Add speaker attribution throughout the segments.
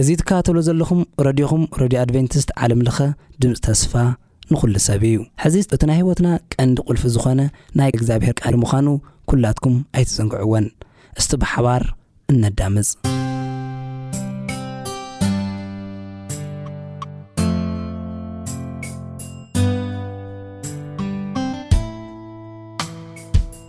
Speaker 1: እዚ ትከታተልዎ ዘለኹም ረድዮኹም ረድዮ ኣድቨንቲስት ዓለም ለኸ ድምጺ ተስፋ ንኹሉ ሰብ እዩ። ሕዚ እቲ ናይ ሕይወትና ቀንዲ ቁልፊ ዝኾነ ናይ እግዚኣብሔር ቃል ምዃኑ ኩላትኩም ኣይትዘንግዕዎን። እስቲ ብሓባር እነዳምጽ።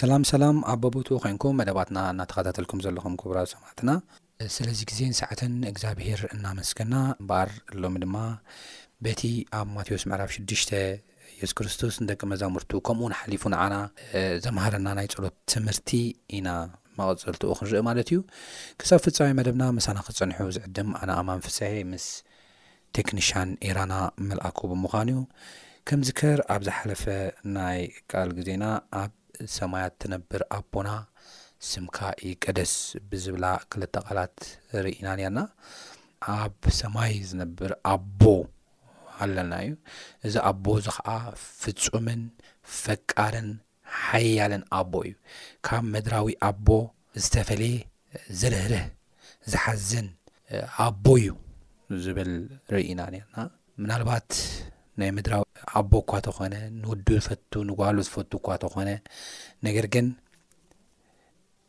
Speaker 2: ሰላም ሰላም ኣብ በቦትኡ ኮንኩም መደባትና እናተኸታተልኩም ዘለኹም ክቡራት ሰማዕትና ስለዚ ግዜን ሰዓትን እግዛብሄር እናመስገና እምበኣር ሎሚ ድማ በቲ ኣብ ማቴዎስ ምዕራፍ ሽዱሽተ የሱስ ክርስቶስ ንደቂ መዛሙርቱ ከምኡውን ሓሊፉ ንዓና ዘምሃረና ናይ ጸሎት ትምህርቲ ኢና መቐጸልትኡ ክንርኢ ማለት እዩ ክሳብ ፍጻሜ መደብና ምሳና ክትጸንሑ ዝዕድም ኣነ ኣማን ፍሳሄ ምስ ቴክኒሻን ኤራና ምልኣኩ ብምዃኑ እዩ። ከምዝከር ኣብ ዝሓለፈ ናይ ቃል ግዜና ኣብ ሰማያት ትነብር ኣቦና ስምካ ይቀደስ ብዝብላ ክልተ ቃላት ርኢና ኔርና። ኣብ ሰማይ ዝነብር ኣቦ ኣለና እዩ። እዚ ኣቦ እዚ ኸኣ ፍጹምን ፈቃርን ሓያልን ኣቦ እዩ። ካብ ምድራዊ ኣቦ ዝተፈልየ ዝርህርህ፣ ዝሓዝን ኣቦ እዩ ዝብል ርኢና ኔርና። ምናልባት ናይ ምድራዊ ኣቦ እኳ ተኾነ፣ ንውዱ ዝፈቱ፣ ንጓሉ ዝፈቱ እኳ ተኾነ፣ ነገር ግን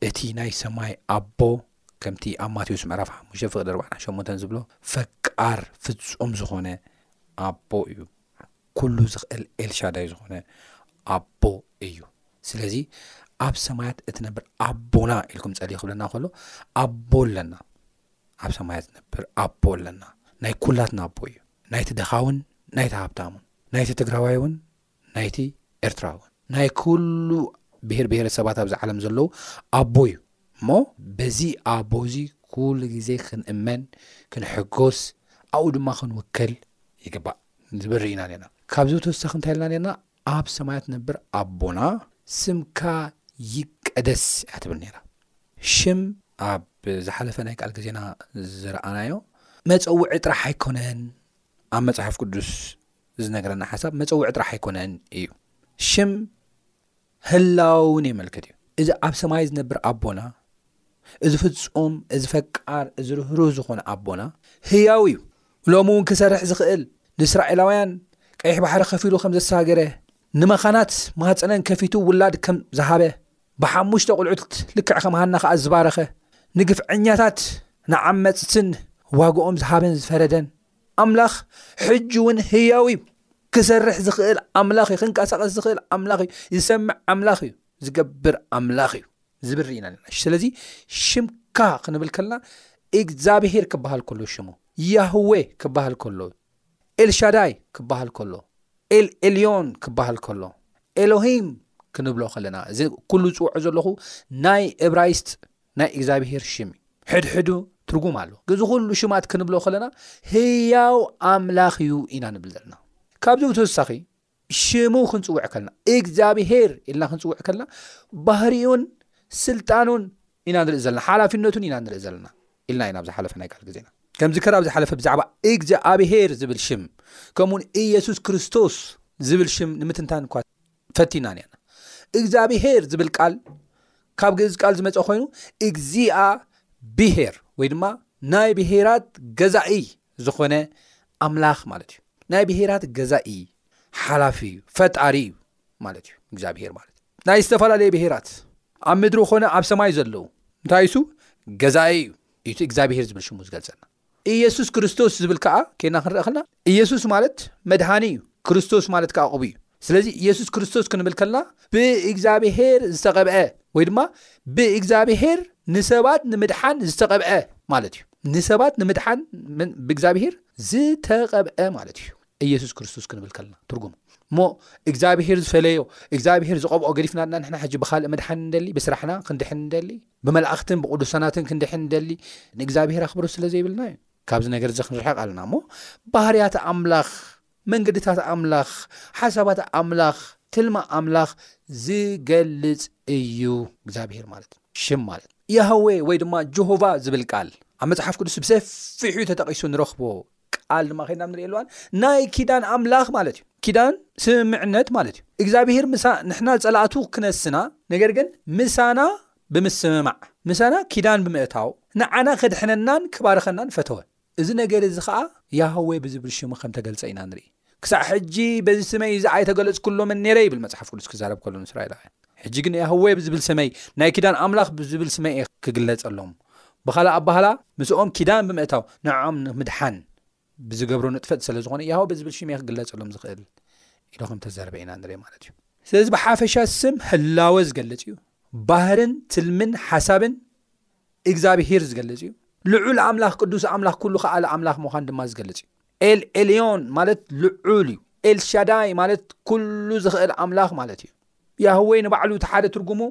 Speaker 2: እቲ ናይ ሰማይ ኣቦ ከምቲ ኣብ ማቴዎስ ምዕራፍ ሓሙሽተ ፍቅዲ ኣርባዕተ ሸሞንተን ዝብሎ ፈቃር ፍጹም ዝኾነ ኣቦ እዩ። ኩሉ ዝኽእል ኤልሻዳይ ዝኾነ ኣቦ እዩ። ስለዚ ኣብ ሰማያት እትነብር ኣቦና ኢልኩም ጸልዩ ክብለና ከሎ ኣቦ ኣለና። ኣብ ሰማያት እትነብር ኣቦ ኣለና። ናይ ኩላትና ኣቦ እዩ። ናይቲ ደኻውን ናይቲ ሃብታሙን፣ ናይቲ ትግራዋይውን ናይቲ ኤርትራውን፣ ናይ ኩሉ ብሄር ብሄረሰባት ኣብዚ ዓለም ዘለዉ ኣቦ እዩ እሞ በዚ ኣቦ እዚ ኩሉ ግዜ ክንእመን ክንሕጎስ ኣብኡ ድማ ክንውከል ይግባእ። ንዝብር ርኢና ኔርና። ካብዚ ብተወሳኺ እንታይ ኢልና ኔርና፣ ኣብ ሰማያት እትነብር ኣቦና ስምካ ይቀደስ እያ ትብል ኔራ። ሽም ኣብ ዝሓለፈ ናይ ቃል ግዜና ዝረኣናዮ መጸውዒ ጥራሕ ኣይኮነን። ኣብ መጽሓፍ ቅዱስ ዝነግረና ሓሳብ መጸውዒ ጥራሕ ኣይኮነን እዩ። ሽም ህላወ እውን የመልክት እዩ። እዚ ኣብ ሰማይ ዝነብር ኣቦና፣ እዚ ፍጹም፣ እዚ ፈቃር፣ እዚ ርህሩህ ዝኾነ ኣቦና ህያው እዩ። ሎሚ እውን ክሰርሕ ዝኽእል ንእስራኤላውያን ቀይሕ ባሕሪ ከፊሉ ከም ዘሳገረ ንመኻናት ማህፀነን ከፊቱ ውላድ ከም ዝሃበ ብሓሙሽተ ቁልዑት ልክዕ ከም ሃና ከዓ ዝባረኸ ንግፍዐኛታት ንዓመፅትን ዋግኦም ዝሃበን ዝፈረደን ኣምላኽ ሕጂ እውን ህያው እዩ። ክሰርሕ ዝኽእል ኣምላኽ እዩ ክንቀሳቐስ ዝኽእል ኣምላኽ እዩ ዝሰምዕ ኣምላኽ እዩ ዝገብር ኣምላኽ እዩ ዝብል ርኢና ኣለና ስለዚ ሽምካ ክንብል ከለና እግዚኣብሄር ክበሃል ከሎ ሽሙ ያህወ ክበሃል ከሎ ኤልሻዳይ ክበሃል ከሎ ኤልኤልዮን ክበሃል ከሎ ኤሎሂም ክንብሎ ከለና እዚ ኩሉ ዝፅውዖ ዘለኹ ናይ እብራይስት ናይ እግዚኣብሄር ሽም እዩ ሕድሕዱ ትርጉም ኣሎ ግዚ ኩሉ ሽማት ክንብሎ ከለና ህያው ኣምላኽ እዩ ኢና ንብል ዘለና ካብዚ ብተወሳኺ ሽሙ ክንፅውዕ ከልና እግዚኣብሄር ኢልና ክንፅውዕ ከልና ባህሪኡን ስልጣኑን ኢና ንርኢ ዘለና ሓላፊነቱን ኢና ንርኢ ዘለና ኢልና ኢና ብ ዝሓለፈ ናይ ካል ግዜና ከም ዝከር ኣብ ዝሓለፈ ብዛዕባ እግዚኣብሄር ዝብል ሽም ከምኡውን ኢየሱስ ክርስቶስ ዝብል ሽም ንምትንታን እኳ ፈቲናን ያና እግዛቢሄር ዝብል ቃል ካብ ግእዝ ቃል ዝመፀ ኮይኑ እግዚኣ ብሄር ወይ ድማ ናይ ብሄራት ገዛኢ ዝኾነ ኣምላኽ ማለት እዩ ናይ ብሄራት ገዛኢ ሓላፊ እዩ ፈጣሪ እዩ ማለት እዩ እግዚኣብሄር ማለት ናይ ዝተፈላለዩ ብሄራት ኣብ ምድሪ ኮነ ኣብ ሰማይ ዘለዉ እንታይ ሱ ገዛኢ እዩ እቲ እግዚኣብሄር ዝብል ሽሙ ዝገልፀና ኢየሱስ ክርስቶስ ዝብል ከኣ ኬድና ክንርእ ከለና ኢየሱስ ማለት መድኃኒ እዩ ክርስቶስ ማለት ከኣ ቅቡእ እዩ ስለዚ ኢየሱስ ክርስቶስ ክንብል ከለና ብእግዚኣብሔር ዝተቐብዐ ወይ ድማ ብእግዚኣብሔር ንሰባት ንምድሓን ዝተቐብዐ ማለት እዩ ንሰባት ንምድሓን ብእግዚኣብሔር ዝተቐብዐ ማለት እዩ ኢየሱስ ክርስቶስ ክንብል ከለና ትርጉሙ እሞ እግዚኣብሄር ዝፈለዮ እግዚኣብሄር ዝቐብኦ ገዲፍና ድና ንሕና ሕጂ ብካልእ ምድሓን ንደሊ ብስራሕና ክንድሕን ንደሊ ብመላእኽትን ብቕዱሳናትን ክንድሕን ንደሊ ንእግዚኣብሄር ኣኽብሮ ስለ ዘይብልና እዩ ካብዚ ነገር እዚ ክንርሕቕ ኣለና እሞ ባህርያት ኣምላኽ መንገድታት ኣምላኽ ሓሳባት ኣምላኽ ትልማ ኣምላኽ ዝገልጽ እዩ እግዚኣብሄር ማለት ሽም ማለት ያሃዌ ወይ ድማ ጆሆቫ ዝብል ቃል ኣብ መፅሓፍ ቅዱስ ብሰፊሑ ተጠቒሱ ንረኽቦ ቃል ድማ ከድና ንሪኦ ኣለዋን ናይ ኪዳን ኣምላኽ ማለት እዩ ኪዳን ስምምዕነት ማለት እዩ እግዚኣብሄር ምሳ ንሕና ፀላእቱ ክነስና ነገር ግን ምሳና ብምስምማዕ ምሳና ኪዳን ብምእታው ንዓና ከድሕነናን ክባርኸናን ፈተወ እዚ ነገር እዚ ከዓ ያህወ ብዝብል ሽሙ ከም ተገልፀ ኢና ንርኢ ክሳዕ ሕጂ በዚ ስመይ እዚ ኣይተገለጽኩሎምን ነይረ ይብል መጽሓፍ ቅዱስ ክዛረብ ከሎ ንእስራኤላውያን ሕጂ ግን ያህወ ብዝብል ስመይ ናይ ኪዳን ኣምላኽ ብዝብል ስመይ እየ ክግለጸሎም ብኻልእ ኣባህላ ምስኦም ኪዳን ብምእታው ንዕኦም ንምድሓን ብዝገብሮ ንጥፈት ስለ ዝኾነ ያህወ ብዝብል ሽም እየ ክግለጸሎም ዝኽእል ኢሉ ከም ተዘረበ ኢና ንርኢ ማለት እዩ ስለዚ ብሓፈሻ ስም ህላወ ዝገልጽ እዩ ባህርን ትልምን ሓሳብን እግዚኣብሄር ዝገልጽ እዩ ልዑል ኣምላኽ ቅዱስ ኣምላኽ ኩሉ ከኣለ ኣምላኽ ምዃን ድማ ዝገልጽ እዩ ኤል ኤልዮን ማለት ልዑል እዩ። ኤል ሻዳይ ማለት ኩሉ ዝኽእል ኣምላኽ ማለት እዩ። ያህዌ ንባዕሉ እቲ ሓደ ትርጉሙ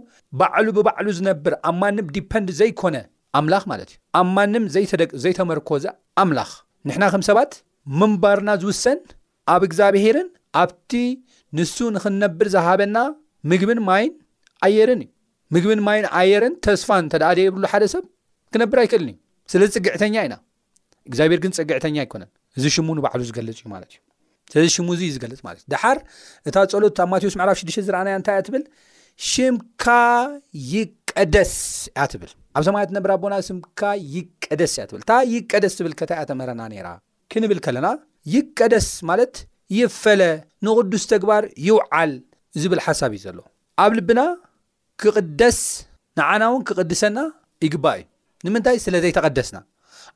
Speaker 2: ባዕሉ ብባዕሉ ዝነብር ኣብ ማንም ዲፐንድ ዘይኮነ ኣምላኽ ማለት እዩ። ኣብ ማንም ዘይተመርኮዘ ኣምላኽ። ንሕና ከም ሰባት ምንባርና ዝውሰን ኣብ እግዚኣብሄርን ኣብቲ ንሱ ንኽንነብር ዝሃበና ምግብን ማይን ኣየርን እዩ። ምግብን ማይን ኣየርን ተስፋን እንተደኣ ዘይብሉ ሓደ ሰብ ክነብር ኣይክእልን እዩ። ስለዚ ጽግዕተኛ ኢና። እግዚኣብሔር ግን ጸግዕተኛ ኣይኮነን እዚ ሽሙ ንባዕሉ ዝገልጽ እዩ ማለት እዩ ስለዚ ሽሙ እዙ እዩ ዝገልጽ ማለት እዩ ድሓር እታ ጸሎት ኣብ ማቴዎስ ምዕራፍ ሽዱሽተ ዝረኣናያ እንታይ እያ ትብል ሽምካ ይቀደስ እያ ትብል ኣብ ሰማያት ነብር ኣቦና ስምካ ይቀደስ እያ ትብል እታ ይቀደስ ትብል ከታ እያ ተምህረና ነይራ ክንብል ከለና ይቀደስ ማለት ይፈለ ንቕዱስ ተግባር ይውዓል ዝብል ሓሳብ እዩ ዘሎ ኣብ ልብና ክቕደስ ንዓናውን ክቕድሰና ይግባእ እዩ። ንምንታይ? ስለ ዘይተቐደስና፣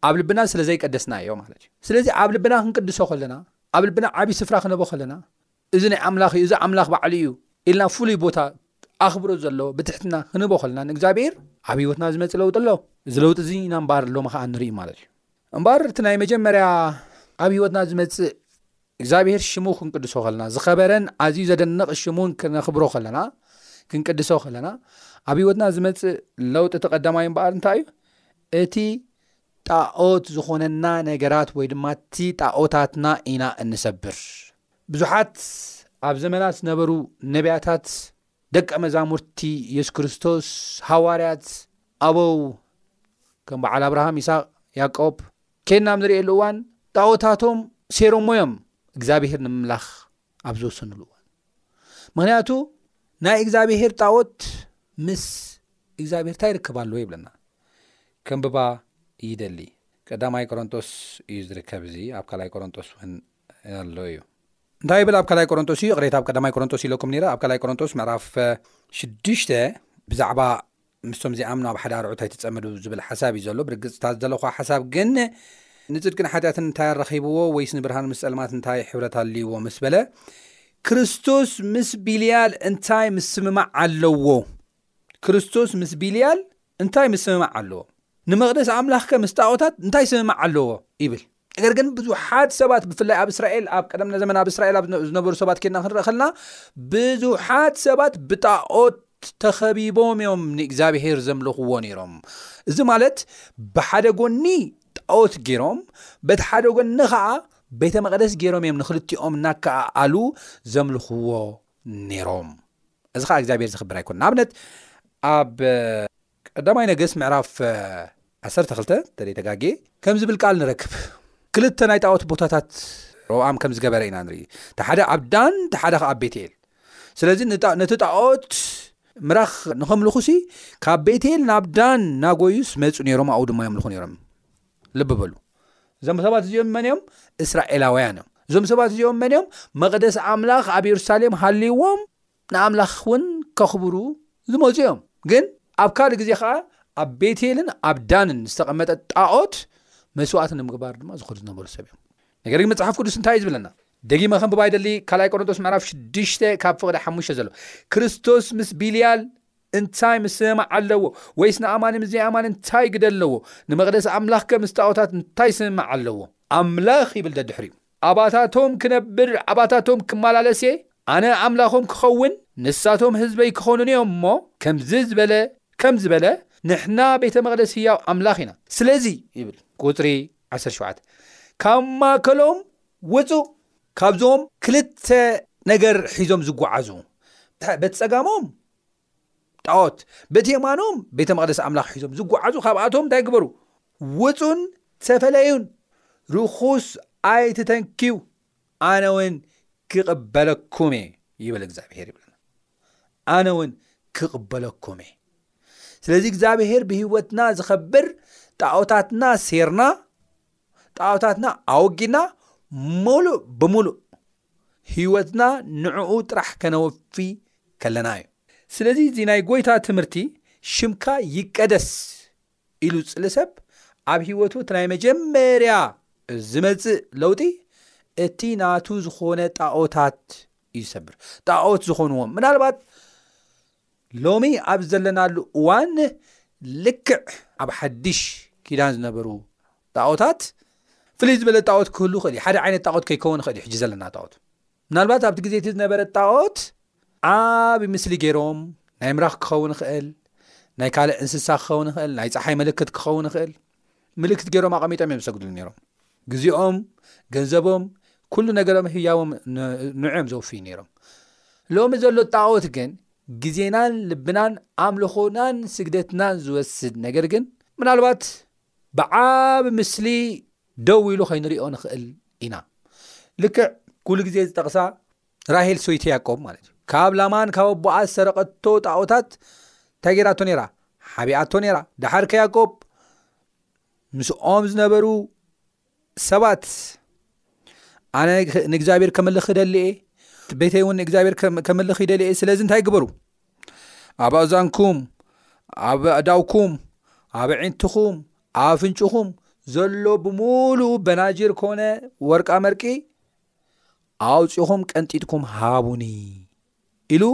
Speaker 2: ኣብ ልብና ስለ ዘይቀደስናዮ ማለት እዩ። ስለዚ ኣብ ልብና ክንቅድሶ ከለና፣ ኣብ ልብና ዓቢ ስፍራ ክንህቦ ከለና፣ እዚ ናይ ኣምላኽ እዩ፣ እዚ ኣምላኽ ባዕሉ እዩ ኢልና ፍሉይ ቦታ ኣኽብሮት ዘለዎ ብትሕትና ክንህቦ ከለና ንእግዚኣብሄር ኣብ ህይወትና ዝመጽእ ለውጢ ኣሎ። እዚ ለውጢ እዚ ኢና እምበኣር ሎሚ ከኣ ንርኢ ማለት እዩ። እምበኣር እቲ ናይ መጀመርያ ኣብ ህይወትና ዝመጽእ እግዚኣብሔር ሽሙ ክንቅድሶ ከለና ዝኸበረን ኣዝዩ ዘደንቕ ሽሙን ክነኽብሮ ከለና ክንቅድሶ ከለና ኣብ ህይወትና ዝመጽእ ለውጢ እቲ ቀዳማይ እምበኣር እንታይ እዩ እቲ ጣዖት ዝኾነና ነገራት ወይ ድማ እቲ ጣዖታትና ኢና እንሰብር ብዙሓት ኣብ ዘመናት ዝነበሩ ነቢያታት ደቀ መዛሙርቲ የሱስ ክርስቶስ፣ ሃዋርያት፣ ኣበው ከም በዓል ኣብርሃም፣ ይስሃቅ፣ ያእቆብ ኴንና ኣብ ንርእየሉ እዋን ጣኦታቶም ሴሮሞ እዮም እግዚኣብሄር ንምምላኽ ኣብ ዝወሰንሉ እዋን። ምክንያቱ ናይ እግዚኣብሄር ጣኦት ምስ እግዚኣብሄር እንታይ ርክብ ኣለዎ ይብለና። ከንብባ ይደሊ ቀዳማይ ቆሮንጦስ እዩ ዝርከብ እዚ ኣብ ካልኣይ ቆሮንጦስ እውን ኣሎ እዩ እንታይ ይብል ኣብ ካልኣይ ቆሮንጦስ እዩ ይቕሬታ ኣብ ቀዳማይ ቆሮንጦስ ኢለኩም ነይረ ኣብ ካልኣይ ቆሮንጦስ ምዕራፍ ሽዱሽተ ብዛዕባ ምስቶም ዚኣምኑ ኣብ ሓደ ኣርዑት ኣይትፀመዱ ዝብል ሓሳብ እዩ ዘሎ ብርግፅታ ዝደለኹ ሓሳብ ግን ንፅድቅን ሓጢኣትን እንታይ ኣረኺብዎ ወይስ ንብርሃን ምስ ፀልማት እንታይ ሕብረት ኣልይዎ ምስ በለ ክርስቶስ ምስ ቢልያል እንታይ ምስምማዕ ኣለዎ ክርስቶስ ምስ ቢልያል እንታይ ምስምማዕ ኣለዎ ንመቕደስ ኣምላኽከ ምስ ጣዖታት እንታይ ስምማዕ ኣለዎ ይብል ነገር ግን ብዙሓት ሰባት ብፍላይ ኣብ እስራኤል ኣብ ቀደም ዘመን ኣብ እስራኤል ኣብ ዝነበሩ ሰባት ኬድና ክንርኢ ከለና ብዙሓት ሰባት ብጣኦት ተኸቢቦም እዮም ንእግዚኣብሄር ዘምልኽዎ ነይሮም እዚ ማለት ብሓደ ጎኒ ጣኦት ገይሮም በቲ ሓደ ጎኒ ከዓ ቤተ መቅደስ ገይሮም እዮም ንክልቲኦም እናከኣኣሉ ዘምልኽዎ ነይሮም እዚ ከዓ እግዚኣብሔር ዝኽብር ኣይኮን ንኣብነት ኣብ ቀዳማይ ነገስት ምዕራፍ ዓሰርተ ክልተ እንተደይ ተጋጌ ከም ዝብል ቃል ንረክብ ክልተ ናይ ጣኦት ቦታታት ሮብኣም ከም ዝገበረ ኢና ንርኢ እቲ ሓደ ኣብ ዳን እቲ ሓደ ከ ኣብ ቤትኤል ስለዚ ነቲ ጣኦት ምራኽ ንኸምልኹሲ ካብ ቤትኤል ናብ ዳን ናጎዩስ መፁ ነይሮም ኣብኡ ድማ የምልኹ ነይሮም ልቢ በሉ እዞም ሰባት እዚኦም መን እዮም እስራኤላውያን እዮም እዞም ሰባት እዚኦም መን እዮም መቕደስ ኣምላኽ ኣብ የሩሳሌም ሃልዎም ንኣምላኽ ውን ከኽብሩ ዝመጹ እዮም። ግን ኣብ ካልእ ግዜ ኸኣ ኣብ ቤቴልን ኣብ ዳንን ዝተቐመጠ ጣኦት መስዋእቲ ንምግባር ድማ ዝኸዱ ዝነበሩ ሰብ እዮም። ነገር ግን መጽሓፍ ቅዱስ እንታይ እዩ ዝብለና? ደጊመ ከንብባ ይደሊ ካልኣይ ቆሮንቶስ ምዕራፍ ሽዱሽተ ካብ ፍቕዲ ሓሙሽተ ዘሎ ክርስቶስ ምስ ቢልያል እንታይ ምስምማዕ ኣለዎ ወይስ ንኣማኒ ምስ ዘይኣማኒ እንታይ ግደ ኣለዎ ንመቕደስ ኣምላኽከ ምስ ጣኦታት እንታይ ስምምዕ ኣለዎ ኣምላኽ ይብል ደድሕሪኡ ኣባታቶም ክነብር ኣባታቶም ክመላለስ እየ፣ ኣነ ኣምላኾም ክኸውን ንሳቶም ህዝበይ ክኾኑኒ እዮም እሞ ከምዚ ዝበለ ከም ዝበለ ንሕና ቤተ መቕደስ ህያው ኣምላኽ ኢና ስለዚ ይብል ቁጽሪ ዓሰርተ ሸውዓተ ካብ ማእከሎም ውጹ ካብዞም ክልተ ነገር ሒዞም ዝጓዓዙ በቲ ጸጋሞም ጣዖት በቲ የማኖም ቤተ መቅደስ ኣምላኽ ሒዞም ዝጓዓዙ ካብኣቶም እንታይ ግበሩ ውፁን ተፈለዩን ርኹስ ኣይትተንክዩ ኣነ እውን ክቕበለኩም እየ ይብል እግዚኣብሄር ይብለና ኣነ እውን ክቕበለኩም እየ ስለዚ እግዚኣብሄር ብህወትና ዝኸብር ጣዖታትና ሴርና ጣዖታትና ኣወጊድና ሙሉእ ብምሉእ ሕይወትና ንዕኡ ጥራሕ ከነወፊ ከለና እዩ። ስለዚ እዚ ናይ ጐይታ ትምህርቲ ሽምካ ይቀደስ ኢሉ ዝጽሊ ሰብ ኣብ ሕይወቱ እቲ ናይ መጀመርያ ዝመጽእ ለውጢ እቲ ናቱ ዝኾነ ጣኦታት እዩ ዝሰብር። ጣኦት ዝኾንዎም ምናልባት ሎሚ ኣብ ዘለናሉ እዋን ልክዕ ኣብ ሓድሽ ኪዳን ዝነበሩ ጣኦታት ፍልይ ዝበለ ጣኦት ክህሉ ይኽእል እዩ ሓደ ዓይነት ጣኦት ከይከውን ይኽእል እዩ ሕጂ ዘለና ጣኦት ምናልባት ኣብቲ ግዜ እቲ ዝነበረ ጣኦት ዓብ ምስሊ ገይሮም ናይ ምራኽ ክኸውን ይኽእል ናይ ካልእ እንስሳ ክኸውን ይኽእል ናይ ፀሓይ ምልክት ክኸውን ይኽእል ምልክት ገይሮም ኣቐሚጦም እዮም ዝሰግድሉ ነይሮም ግዜኦም ገንዘቦም ኩሉ ነገሮም ህያቦም ንዕኦም ዘውፍዩ ነይሮም ሎሚ ዘሎ ጣዖት ግን ግዜናን ልብናን ኣምልኾናን ስግደትናን ዝወስድ ነገር ግን ምናልባት ብዓብ ምስሊ ደው ኢሉ ከይንሪኦ ንኽእል ኢና ልክዕ ኩሉ ግዜ ዝጠቕሳ ራሄል ሰይቲ ያቆብ ማለት እዩ ካብ ላማን ካብ ኣቦኣ ዝሰረቀቶ ጣኦታት እንታይ ጌራቶ ነራ ሓቢኣቶ ነራ ዳሓር ከያቆብ ምስኦም ዝነበሩ ሰባት ኣነ ንእግዚኣብሔር ከምልኽ ክደሊ እየ ቤተይ እውን ንእግዚኣብሔር ከምልኽ ይደሊ እየ ስለዚ እንታይ ግበሩ ኣብ ኣእዛንኩም ኣብ ኣእዳውኩም ኣብ ዕንትኹም ኣብ ኣፍንጭኹም ዘሎ ብምሉኡ በናጅር ኮነ ወርቃ መርቂ ኣውጺኹም ቀንጢጥኩም ሃቡኒ ኢሉ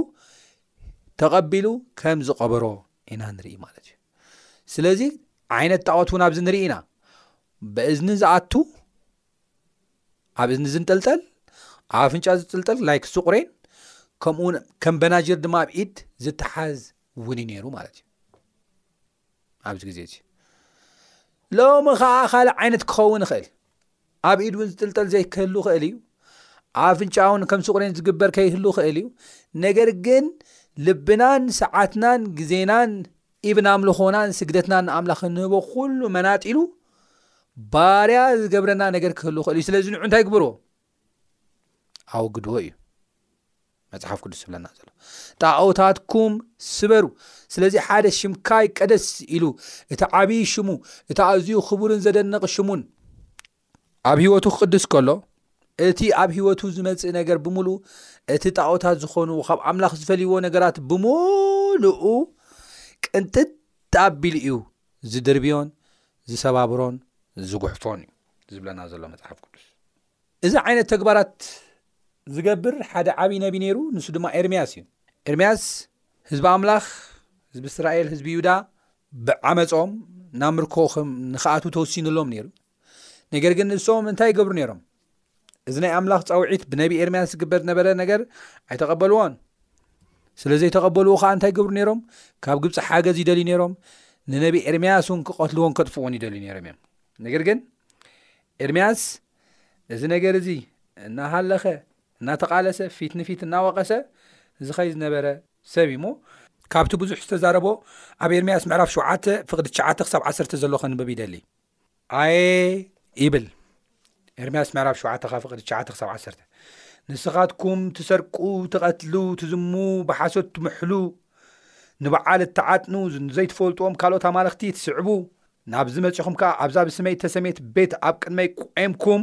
Speaker 2: ተቐቢሉ ከም ዝቐበሮ ኢና ንርኢ ማለት እዩ ስለዚ ዓይነት ጣዖት እውን ኣብዚ ንርኢ ኢና ብእዝኒ ዝኣቱ ኣብ እዝኒ ዝንጠልጠል ኣብ ኣፍንጫ ዝጥልጠል ናይ ክሱ ቁሬን ከምኡውን ከም በናጅር ድማ ኣብ ኢድ ዝተሓዝ እውን እዩ ነይሩ ማለት እዩ ኣብዚ ግዜ እዚ ሎሚ ከዓ ካልእ ዓይነት ክኸውን ይኽእል ኣብ ኢድ እውን ዝጥልጠል ዘይክህሉ ክእል እዩ ኣፍንጫ እውን ከም ስቁሬን ዝግበር ከይህሉ ክእል እዩ ነገር ግን ልብናን ሰዓትናን ግዜናን ኢብን ኣምልኾናን ስግደትናን ንኣምላኽ እንህቦ ኩሉ መናጢሉ ባርያ ዝገብረና ነገር ክህሉ ክእል እዩ ስለዚ ንዑ እንታይ ግብርዎ ኣወግድዎ እዩ መፅሓፍ ቅዱስ ዝብለና ዘሎ ጣኦታትኩም ስበሩ ስለዚ ሓደ ሽምካይ ቀደስ ኢሉ እቲ ዓብዪ ሽሙ እቲ ኣዝዩ ክቡርን ዘደንቕ ሽሙን ኣብ ህይወቱ ክቅድስ ከሎ እቲ ኣብ ህይወቱ ዝመፅእ ነገር ብምሉእ እቲ ጣኦታት ዝኾኑ ካብ ኣምላኽ ዝፈልይዎ ነገራት ብምሉኡ ቅንጥጥ ኣቢሉ እዩ ዝድርብዮን ዝሰባብሮን ዝጉሕፎን እዩ ዝብለና ዘሎ መፅሓፍ ቅዱስ እዚ ዓይነት ተግባራት ዝገብር ሓደ ዓብዪ ነቢ ነይሩ፣ ንሱ ድማ ኤርምያስ እዩ። ኤርምያስ ህዝቢ ኣምላኽ፣ ህዝቢ እስራኤል፣ ህዝቢ ይሁዳ ብዓመጾም ናብ ምርኮ ንክኣትዉ ተወሲኑሎም ነይሩ። ነገር ግን ንሶም እንታይ ይገብሩ ነይሮም? እዚ ናይ ኣምላኽ ጻውዒት ብነቢ ኤርምያስ ዝግበር ዝነበረ ነገር ኣይተቐበልዎን። ስለ ዘይተቐበልዎ ከዓ እንታይ ይገብሩ ነይሮም? ካብ ግብፂ ሓገዝ ይደልዩ ነይሮም። ንነቢ ኤርምያስ እውን ክቐትልዎን ከጥፍዎን ይደልዩ ነይሮም እዮም። ነገር ግን ኤርምያስ እዚ ነገር እዚ እናሃለኸ፣ እናተቓለሰ፣ ፊት ንፊት እናወቐሰ ዝኸይድ ዝነበረ ሰብ እዩሞ፣ ካብቲ ብዙሕ ዝተዛረቦ ኣብ ኤርምያስ ምዕራፍ ሸውዓተ ፍቕዲ ትሽዓተ ክሳብ ዓሰርተ ዘሎ ከንብብ ይደሊ። ኣየ ይብል ኤርምያስ ምዕራፍ ሸውዓተ ካብ ፍቕዲ ትሽዓተ ክሳብ ዓሰርተ ንስኻትኩም ትሰርቁ፣ ትቐትሉ፣ ትዝሙ፣ ብሓሶት ትምሕሉ፣ ንበዓል እትዓጥኑ፣ ንዘይትፈልጥዎም ካልኦት ኣማልኽቲ ትስዕቡ፣ ናብዚ መጺኹም ከኣ ኣብዛ ብስመይ እተሰምየት ቤት ኣብ ቅድመይ ቈምኩም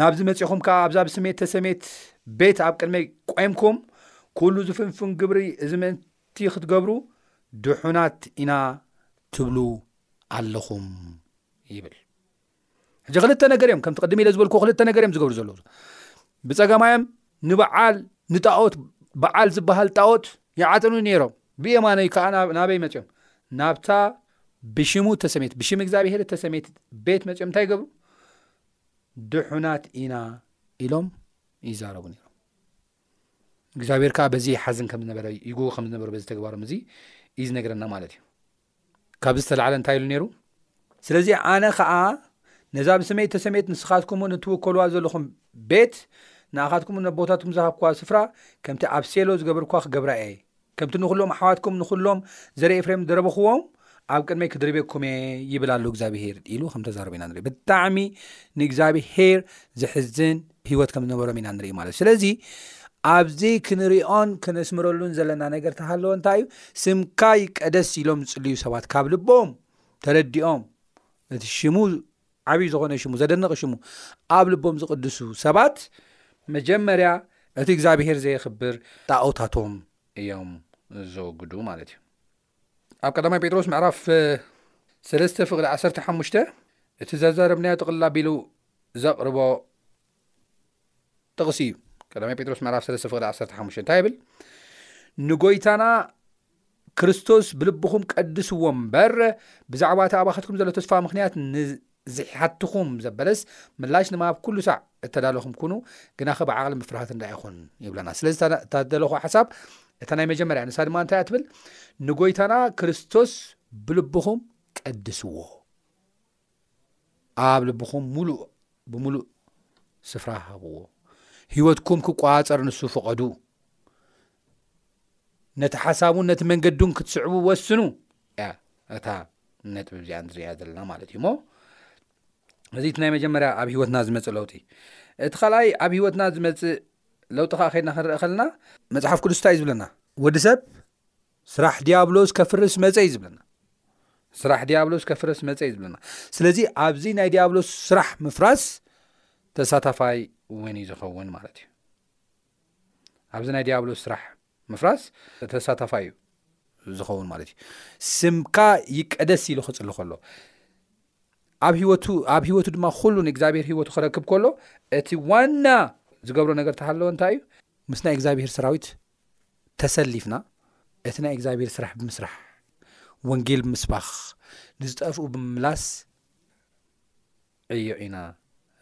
Speaker 2: ናብዚ መጺኹም ከኣ ኣብዛ ብስመይ እተሰምየት ቤት ኣብ ቅድመይ ቈምኩም ኩሉ ዝፍንፉን ግብሪ እዚ ምእንቲ ክትገብሩ ድሑናት ኢና ትብሉ ኣለኹም ይብል ሕጂ ክልተ ነገር እዮም ከምቲ ቅድሚ ኢለ ዝበልኩ ክልተ ነገር እዮም ዝገብሩ ዘለዉ ብፀገማዮም ንበዓል ንጣኦት በዓል ዝበሃል ጣኦት ይዓጥኑ ነይሮም ብየማነይ ከዓ ናበይ መፅኦም ናብታ ብሽሙ ተሰሜት ብሽም እግዚኣብሄር ተሰሜት ቤት መፅኦም እንታይ ይገብሩ ድሑናት ኢና ኢሎም ይዛረቡ ነይሮም እግዚኣብሄር ከዓ በዚ ሓዝን ከም ዝነበረ ይጉ ከም ዝነበሩ በዚ ተግባሮም እዚ እዩ ዝነገረና ማለት እዩ ካብዚ ዝተላዕለ እንታይ ኢሉ ነይሩ? ስለዚ ኣነ ኸኣ ነዛ ብስመይ እተሰምየት ንስኻትኩምውን እትውከልዋ ዘለኹም ቤት፣ ንኣኻትኩምን ነቦታትኩም ዝሃብክዋ ስፍራ፣ ከምቲ ኣብ ሴሎ ዝገበርክዋ ክገብራ እየ፣ ከምቲ ንዅሎም ኣሕዋትኩም ንዅሎም ዘርኢ ኤፍሬም ዝደረብኽዎም፣ ኣብ ቅድመይ ክድርቤኩም እየ፣ ይብል ኣሎ እግዚኣብሄር ኢሉ ከም እተዛረቦ ኢና ንርኢ። ብጣዕሚ ንእግዚኣብሄር ዘሕዝን ህይወት ከም ዝነበሮም ኢና ንርኢ ማለት እዩ ስለዚ ኣብዚ ክንሪኦን ክንስምረሉን ዘለና ነገር ተሃለወ እንታይ እዩ ስምካ ይቀደስ ኢሎም ዝፅልዩ ሰባት ካብ ልቦም ተረዲኦም እቲ ሽሙ ዓብይ ዝኾነ ሽሙ ዘደንቕ ሽሙ ኣብ ልቦም ዝቕድሱ ሰባት መጀመርያ እቲ እግዚኣብሄር ዘየኽብር ጣኦታቶም እዮም ዘወግዱ ማለት እዩ ኣብ ቀዳማይ ጴጥሮስ ምዕራፍ ሰለስተ ፍቕዲ ዓሰርተ ሓሙሽተ እቲ ዘዛረብናዮ ጥቕልል ኣቢሉ ዘቕርቦ ጥቕሲ እዩ ቀዳማይ ጴጥሮስ ምዕራፍ ሰለስተ ፍቕዲ ዓሰርተ ሓሙሽተ እንታይ ይብል ንጎይታና ክርስቶስ ብልብኹም ቀድስዎ እምበር ብዛዕባ እቲ ኣባኻትኩም ዘሎ ተስፋ ምክንያት ዝሐትኹም ዘበለስ ምላሽ ንምሃብ ኩሉ ሳዕ እተዳለኹም ኩኑ ግናኸ ብዓቕሊ ምፍርሃት እንዳ ኣይኹን ይብለና ስለዚ እታ እታ ዝደለኹዋ ሓሳብ እታ ናይ መጀመርያ እያ ንሳ ድማ እንታይ እያ ትብል ንጎይታና ክርስቶስ ብልብኹም ቀድስዎ ኣብ ልብኹም ሙሉእ ብምሉእ ስፍራ ሃብዎ ህይወትኩም ክቆፃፀር ንሱ ፍቐዱ ነቲ ሓሳቡን ነቲ መንገዱን ክትስዕቡ ወስኑ እያ እታ ነጥቢ እዚኣ ንሪኣ ዘለና ማለት እዩ እሞ እዚ እቲ ናይ መጀመርያ ኣብ ሂወትና ዝመፅእ ለውጢ እቲ ካልኣይ ኣብ ሂወትና ዝመፅእ ለውጢ ከዓ ከድና ክንርኢ ከለና መፅሓፍ ቅዱስ እንታይ እዩ ዝብለና ወዲ ሰብ ስራሕ ዲያብሎስ ከፍርስ መፀ እዩ ዝብለና ስራሕ ዲያብሎስ ከፍርስ መፀ እዩ ዝብለና ስለዚ ኣብዚ ናይ ዲያብሎስ ስራሕ ምፍራስ ተሳታፋይ እውን እዩ ዝኸውን ማለት እዩ ኣብዚ ናይ ዲያብሎስ ስራሕ ምፍራስ ተሳታፋይ እዩ ዝኸውን ማለት እዩ ስምካ ይቀደስ ኢሉ ክፅሊ ከሎ ኣብ ሂወቱ ኣብ ሂወቱ ድማ ኩሉ ንእግዚኣብሄር ሂወቱ ክረክብ ከሎ እቲ ዋና ዝገብሮ ነገር ተሃለወ እንታይ እዩ ምስ ናይ እግዚኣብሄር ሰራዊት ተሰሊፍና እቲ ናይ እግዚኣብሄር ስራሕ ብምስራሕ ወንጌል ብምስባኽ ንዝጠፍኡ ብምምላስ ዕዮ ኢና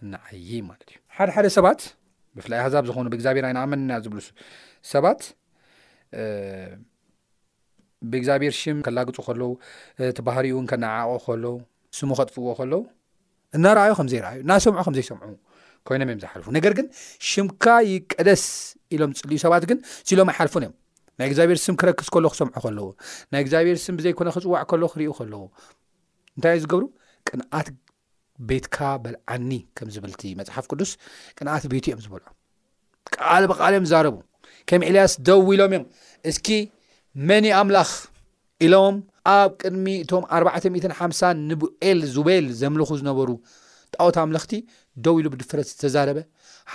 Speaker 2: እንዓይይ ማለት እዩ ሓደ ሓደ ሰባት ብፍላይ ኣህዛብ ዝኾኑ ብእግዚኣብሔር ኣይንኣመን ኢና ዝብሉ ሰባት ብእግዚኣብሔር ሽም ከላግፁ ከለዉ እቲ ባህሪኡ እውን ከነዓቆ ከለዉ ስሙ ከጥፍዎ ከለዉ እናረኣዩ ከም ዘይረኣዩ እናሰምዑ ከም ዘይሰምዑ ኮይኖም እዮም ዝሓልፉ ነገር ግን ሽምካ ይቀደስ ኢሎም ዝፅልዩ ሰባት ግን ሲሎም ኣይሓልፉን እዮም ናይ እግዚኣብሔር ስም ክረክስ ከሎ ክሰምዑ ከለዉ ናይ እግዚኣብሔር ስም ብዘይኮነ ክፅዋዕ ከሎ ክሪኡ ከለዉ እንታይ እዩ ዝገብሩ? ቅንኣት ቤትካ በልዓኒ ከም ዝብልቲ መጽሓፍ ቅዱስ ቅንኣት ቤቱ እዮም ዝበልዑ ቃል ብቃል እዮም ዛረቡ ከም ኤልያስ ደው ኢሎም እዮም እስኪ መን ዩ ኣምላኽ ኢሎም ኣብ ቅድሚ እቶም 450 ንብኤል ዙቤል ዘምልኹ ዝነበሩ ጣዖት ኣምለኽቲ ደው ኢሉ ብድፍረት ዝተዛረበ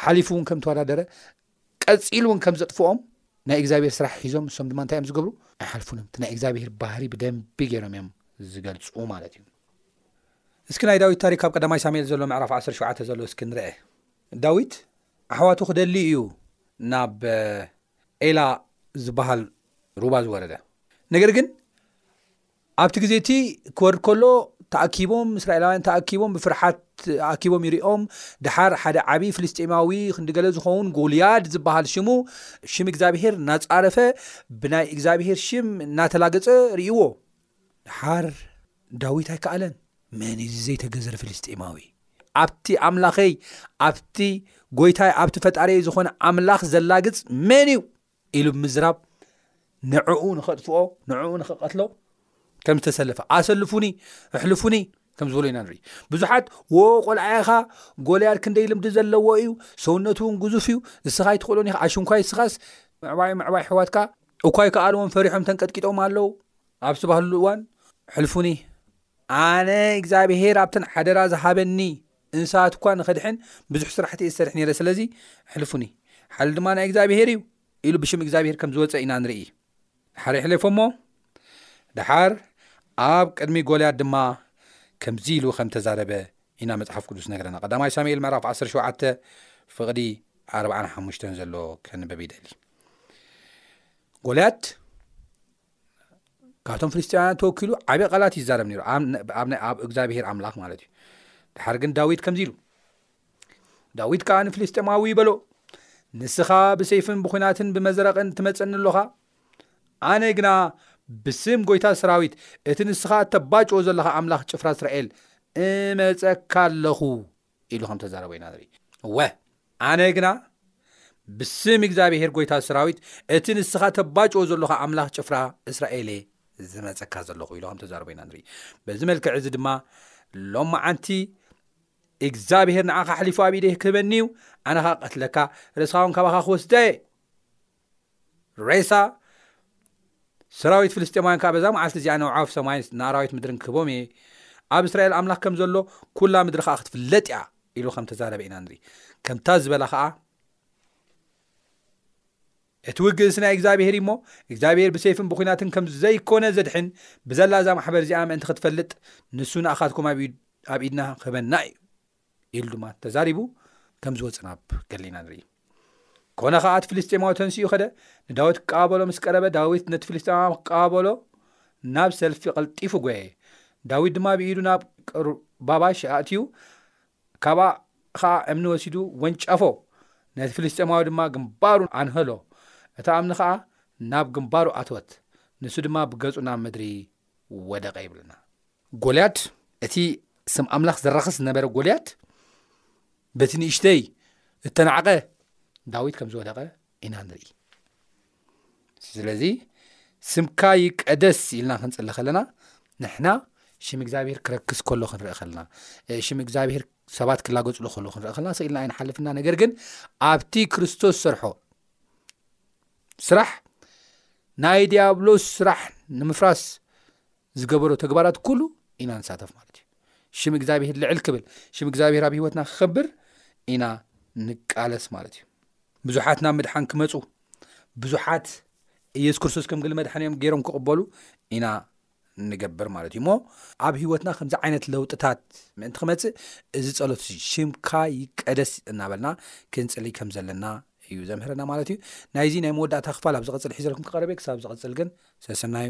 Speaker 2: ሓሊፉ እውን ከም ተወዳደረ ቀጺሉ ውን ከም ዘጥፍኦም ናይ እግዚኣብሄር ስራሕ ሒዞም ንሶም ድማ እንታይ እዮም ዝገብሩ ኣይሓልፉን እዮም እቲ ናይ እግዚኣብሄር ባህሪ ብደንቢ ገይሮም እዮም ዝገልጹ ማለት እዩ እስኪ ናይ ዳዊት ታሪክ ኣብ ቀዳማይ ሳሙኤል ዘሎ ምዕራፍ ዓሰርተ ሸውዓተ ዘሎ እስኪ ንርኤ ዳዊት ኣሕዋቱ ክደሊ እዩ ናብ ኤላ ዝበሃል ሩባ ዝወረደ ነገር ግን ኣብቲ ግዜ እቲ ክወርድ ከሎ ተኣኪቦም እስራኤላውያን ተኣኪቦም ብፍርሓት ኣኪቦም ይሪኦም ደሓር ሓደ ዓቢ ፍልስጤማዊ ክንዲ ገለ ዝኸውን ጎልያድ ዝበሃል ሽሙ ሽም እግዚኣብሄር እናጻረፈ ብናይ እግዚኣብሄር ሽም እናተላገጸ ርእይዎ ደሓር ዳዊት ኣይከኣለን መን እዚ ዘይተገዘረ ፍልስጤማዊ ኣብቲ ኣምላኸይ ኣብቲ ጎይታይ ኣብቲ ፈጣሪይ ዝኾነ ኣምላኽ ዘላግጽ መን እዩ ኢሉ ብምዝራብ ንዕኡ ንኸጥፍኦ ንዕኡ ንኸቐትሎ ከም ዝተሰለፈ ኣሰልፉኒ ኣሕልፉኒ ከም ዝበሎ ኢና ንርኢ ብዙሓት ወ ቆልዓኻ ጎልያድ ክንደይ ልምዲ ዘለዎ እዩ ሰውነቱ እውን ግዙፍ እዩ ንስኻ ይትኽእሎን ዩ ኣሽንኳይ ስኻስ ምዕባይ ምዕባይ ኣሕዋትካ እኳ ይከኣልዎን ፈሪሖም ተንቀጥቂጦም ኣለዉ ኣብ ዝተባህሉ እዋን ኣሕልፉኒ ኣነ እግዚኣብሄር ኣብተን ሓደራ ዝሃበኒ እንስሳት እኳ ንኸድሕን ብዙሕ ስራሕቲ እየ ዝሰርሕ ነይረ፣ ስለዚ ኣሕልፉኒ፣ ሓል ድማ ናይ እግዚኣብሄር እዩ ኢሉ ብሽም እግዚኣብሄር ከም ዝወጸ ኢና ንርኢ። ደሓር የሕለፎ እሞ ደሓር ኣብ ቅድሚ ጎልያድ ድማ ከምዚ ኢሉ ከም ተዛረበ ኢና መጽሓፍ ቅዱስ ዝነግረና። ቀዳማይ ሳሙኤል ምዕራፍ ዓሰርተ ሸውዓተ ፍቕዲ ኣርብዓን ሓሙሽተን ዘሎ ከንበብ ይደሊ። ጎልያድ ካብቶም ፍልስጥያውያን ተወኪሉ ዓብ ቓላት ይዛረብ ነሩ ኣብ እግዚኣብሄር ኣምላኽ ማለት እዩ ድሓር ግን ዳዊት ከምዚ ኢሉ ዳዊት ከዓ ንፍልስጥማዊ ይበሎ ንስኻ ብሰይፍን ብኩናትን ብመዘረቕን ትመፀኒ ኣሎኻ ኣነ ግና ብስም ጎይታ ሰራዊት እቲ ንስኻ እተባጭዎ ዘለኻ ኣምላኽ ጭፍራ እስራኤል እመፀካ ኣለኹ ኢሉ ከም ተዛረቦ ኢና ንርኢ። እወ፣ ኣነ ግና ብስም እግዚኣብሄር ጐይታ ሰራዊት፣ እቲ ንስኻ ተባጭዎ ዘሎኻ ኣምላኽ ጭፍራ እስራኤል እየ ዝመጸካ ዘለኹ ኢሉ ከም ተዛረቦ ኢና ንርኢ። በዚ መልክዕ እዚ ድማ ሎማዓንቲ እግዚኣብሄር ንዓኻ ኣሕሊፉ ኣብ ኢደይ ክህበኒ እዩ፣ ኣነ ኸኣ ክቐትለካ፣ ርእስኻ እውን ካባኻ ክወስዳ እየ። ሬሳ ሰራዊት ፍልስጤማውያን ከኣ በዛ መዓልቲ እዚኣ ነውዓፍ ሰማይን ንኣራዊት ምድርን ክህቦም እየ ኣብ እስራኤል ኣምላኽ ከም ዘሎ ኩላ ምድሪ ከኣ ክትፍለጥ እያ ኢሉ ከም ተዛረበ ኢና ንርኢ ከምታ ዝበላ ከኣ እቲ ውግእስ ናይ እግዚኣብሄር እዩሞ እግዚኣብሄር ብሰይፍን ብኩናትን ከም ዘይኮነ ዘድሕን ብዘላ እዛ ማሕበር እዚኣ ምእንቲ ክትፈልጥ ንሱ ንኣኻትኩም ኣብ ኢድና ክህበና እዩ ኢሉ ድማ ተዛሪቡ ከም ዝወጽእ ናብ ገሊና ንርኢ ኮነ ኸዓ እቲ ፍልስጤማዊ ተንስኡ ኸደ ንዳዊት ክቀባበሎ ምስ ቀረበ ዳዊት ነቲ ፍልስጤማዊ ክቀባበሎ ናብ ሰልፊ ቐልጢፉ ጎየ ዳዊት ድማ ብኢዱ ናብ ቅርባባሽ ኣእትዩ ካብኣ ኸዓ እምኒ ወሲዱ ወንጫፎ ነቲ ፍልስጤማዊ ድማ ግንባሩ ኣንሀሎ እታ እምኒ ኸዓ ናብ ግንባሩ ኣትወት ንሱ ድማ ብገጹ ናብ ምድሪ ወደቐ ይብለና ጎልያድ፣ እቲ ስም ኣምላኽ ዘራኽስ ዝነበረ ጎልያድ፣ በቲ ንእሽተይ እተናዕቐ ዳዊት ከም ዝወደቐ ኢና ንርኢ። ስለዚ ስምካ ይቀደስ ኢልና ክንጽሊ ከለና ንሕና ሽም እግዚኣብሄር ክረክስ ከሎ ክንርኢ ከለና ሽም እግዚኣብሄር ሰባት ክላገጽሉ ከሎ ክንርኢ ከለና ስኢልና ኣይንሓልፍና ነገር ግን ኣብቲ ክርስቶስ ዝሰርሖ ስራሕ ናይ ዲያብሎስ ስራሕ ንምፍራስ ዝገበሮ ተግባራት ኩሉ ኢና ንሳተፍ ማለት እዩ ሽም እግዚኣብሄር ልዕል ክብል ሽም እግዚኣብሄር ኣብ ህይወትና ክኸብር ኢና ንቃለስ ማለት እዩ ብዙሓት ናብ ምድሓን ክመፁ ብዙሓት ኢየሱስ ክርስቶስ ከም ግል መድሓንዮም ገይሮም ክቕበሉ ኢና ንገብር ማለት እዩ እሞ ኣብ ህይወትና ከምዚ ዓይነት ለውጥታት ምእንቲ ክመፅእ እዚ ፀሎት እዚ ሽምካ ይቀደስ እናበልና ክንፅሊ ከም ዘለና እዩ ዘምህረና ማለት እዩ ናይዚ ናይ መወዳእታ ክፋል ኣብ ዝቕፅል ሒዘልኩም ክቐረብ ክሳብ ዝቕፅል ግን ሰሰናዩ